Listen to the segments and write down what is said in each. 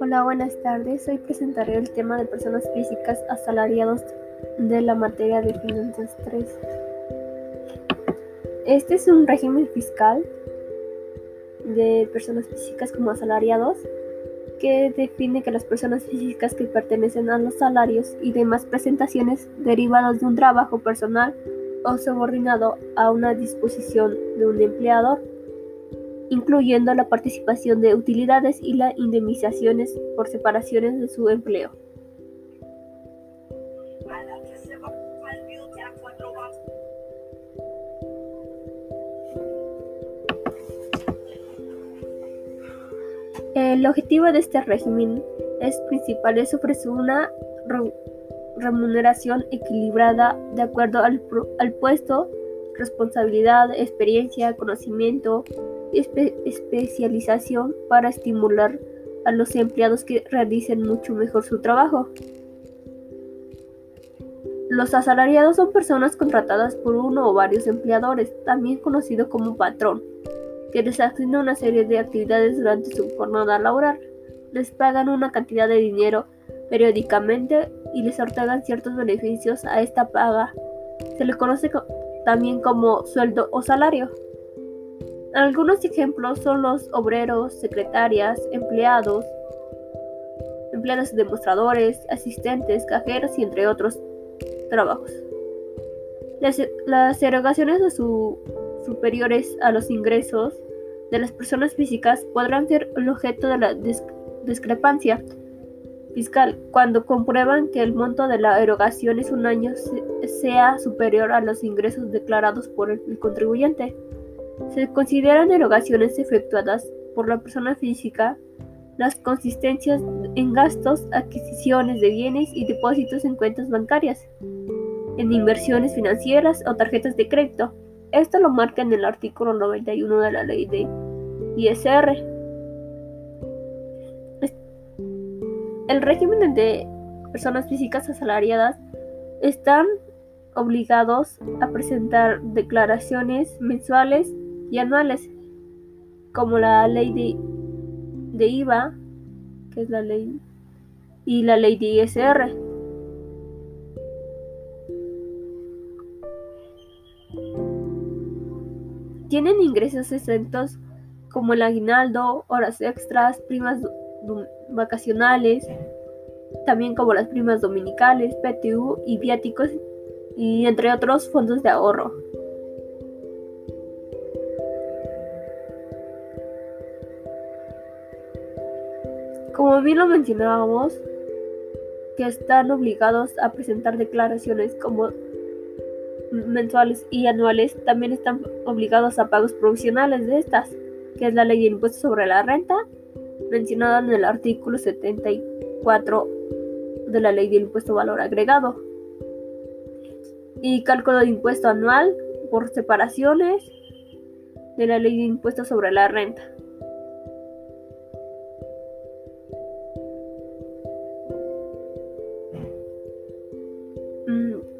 Hola, buenas tardes. Hoy presentaré el tema de personas físicas asalariados de la materia de finanzas 3. Este es un régimen fiscal de personas físicas como asalariados que define que las personas físicas que pertenecen a los salarios y demás presentaciones derivadas de un trabajo personal o subordinado a una disposición de un empleador incluyendo la participación de utilidades y las indemnizaciones por separaciones de su empleo. El objetivo de este régimen es principal es ofrecer una remuneración equilibrada de acuerdo al, puesto, responsabilidad, experiencia, conocimiento, especialización para estimular a los empleados que realicen mucho mejor su trabajo. Los asalariados son personas contratadas por uno o varios empleadores, también conocido como patrón, que les asigna una serie de actividades durante su jornada laboral. Les pagan una cantidad de dinero periódicamente y les otorgan ciertos beneficios a esta paga. Se le conoce también como sueldo o salario. Algunos ejemplos son los obreros, secretarias, empleados, empleados demostradores, asistentes, cajeros y entre otros trabajos. Las, erogaciones de superiores a los ingresos de las personas físicas podrán ser el objeto de la discrepancia fiscal cuando comprueban que el monto de la erogación es un año sea superior a los ingresos declarados por el contribuyente. Se consideran erogaciones efectuadas por la persona física las consistencias en gastos, adquisiciones de bienes y depósitos en cuentas bancarias, en inversiones financieras o tarjetas de crédito. Esto lo marca en el artículo 91 de la ley de ISR. El régimen de personas físicas asalariadas están obligados a presentar declaraciones mensuales y anuales, como la ley de, IVA, que es la ley, y la ley de ISR. Tienen ingresos exentos como el aguinaldo, horas extras, primas vacacionales, también como las primas dominicales, PTU y viáticos y entre otros fondos de ahorro. Como bien lo mencionábamos, que están obligados a presentar declaraciones como mensuales y anuales, también están obligados a pagos provisionales de estas, que es la ley de impuestos sobre la renta, mencionada en el artículo 74 de la ley del impuesto valor agregado, y cálculo de impuesto anual por separaciones de la ley de impuestos sobre la renta.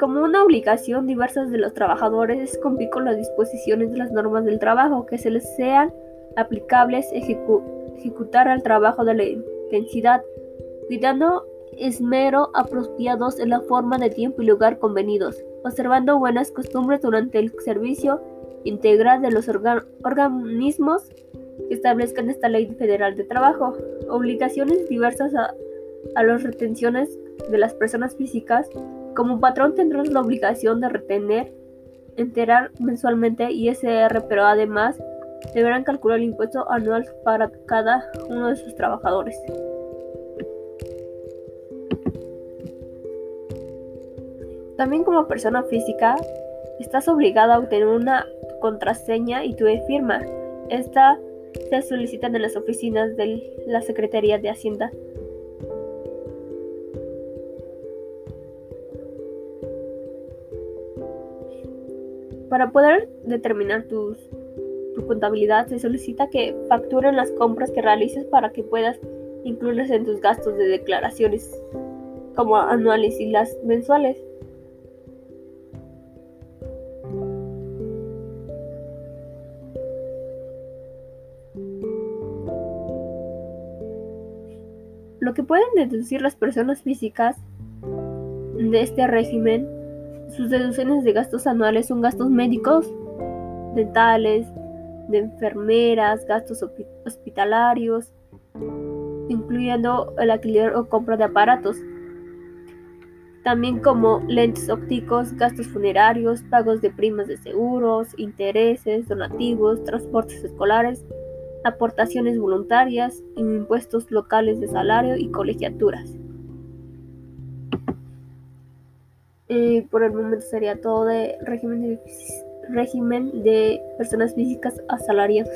Como una obligación, diversas de los trabajadores cumplir con las disposiciones de las normas del trabajo que se les sean aplicables ejecutar al trabajo de la intensidad, cuidando esmero apropiados en la forma de tiempo y lugar convenidos, observando buenas costumbres durante el servicio integral de los organismos que establezcan esta ley federal de trabajo, obligaciones diversas a, a las retenciones de las personas físicas como patrón tendrás la obligación de retener, enterar mensualmente ISR, pero además deberán calcular el impuesto anual para cada uno de sus trabajadores. También como persona física, estás obligada a obtener una contraseña y tu firma. Esta se solicita en las oficinas de la Secretaría de Hacienda Para poder determinar tus, tu contabilidad, se solicita que facturen las compras que realices para que puedas incluirlas en tus gastos de declaraciones como anuales y las mensuales. Lo que pueden deducir las personas físicas de este régimen sus deducciones de gastos anuales son gastos médicos, dentales, de enfermeras, gastos hospitalarios, incluyendo el alquiler o compra de aparatos, también como lentes ópticos, gastos funerarios, pagos de primas de seguros, intereses, donativos, transportes escolares, aportaciones voluntarias, impuestos locales de salario y colegiaturas. Eh, por el momento sería todo de régimen de, régimen de personas físicas asalariadas.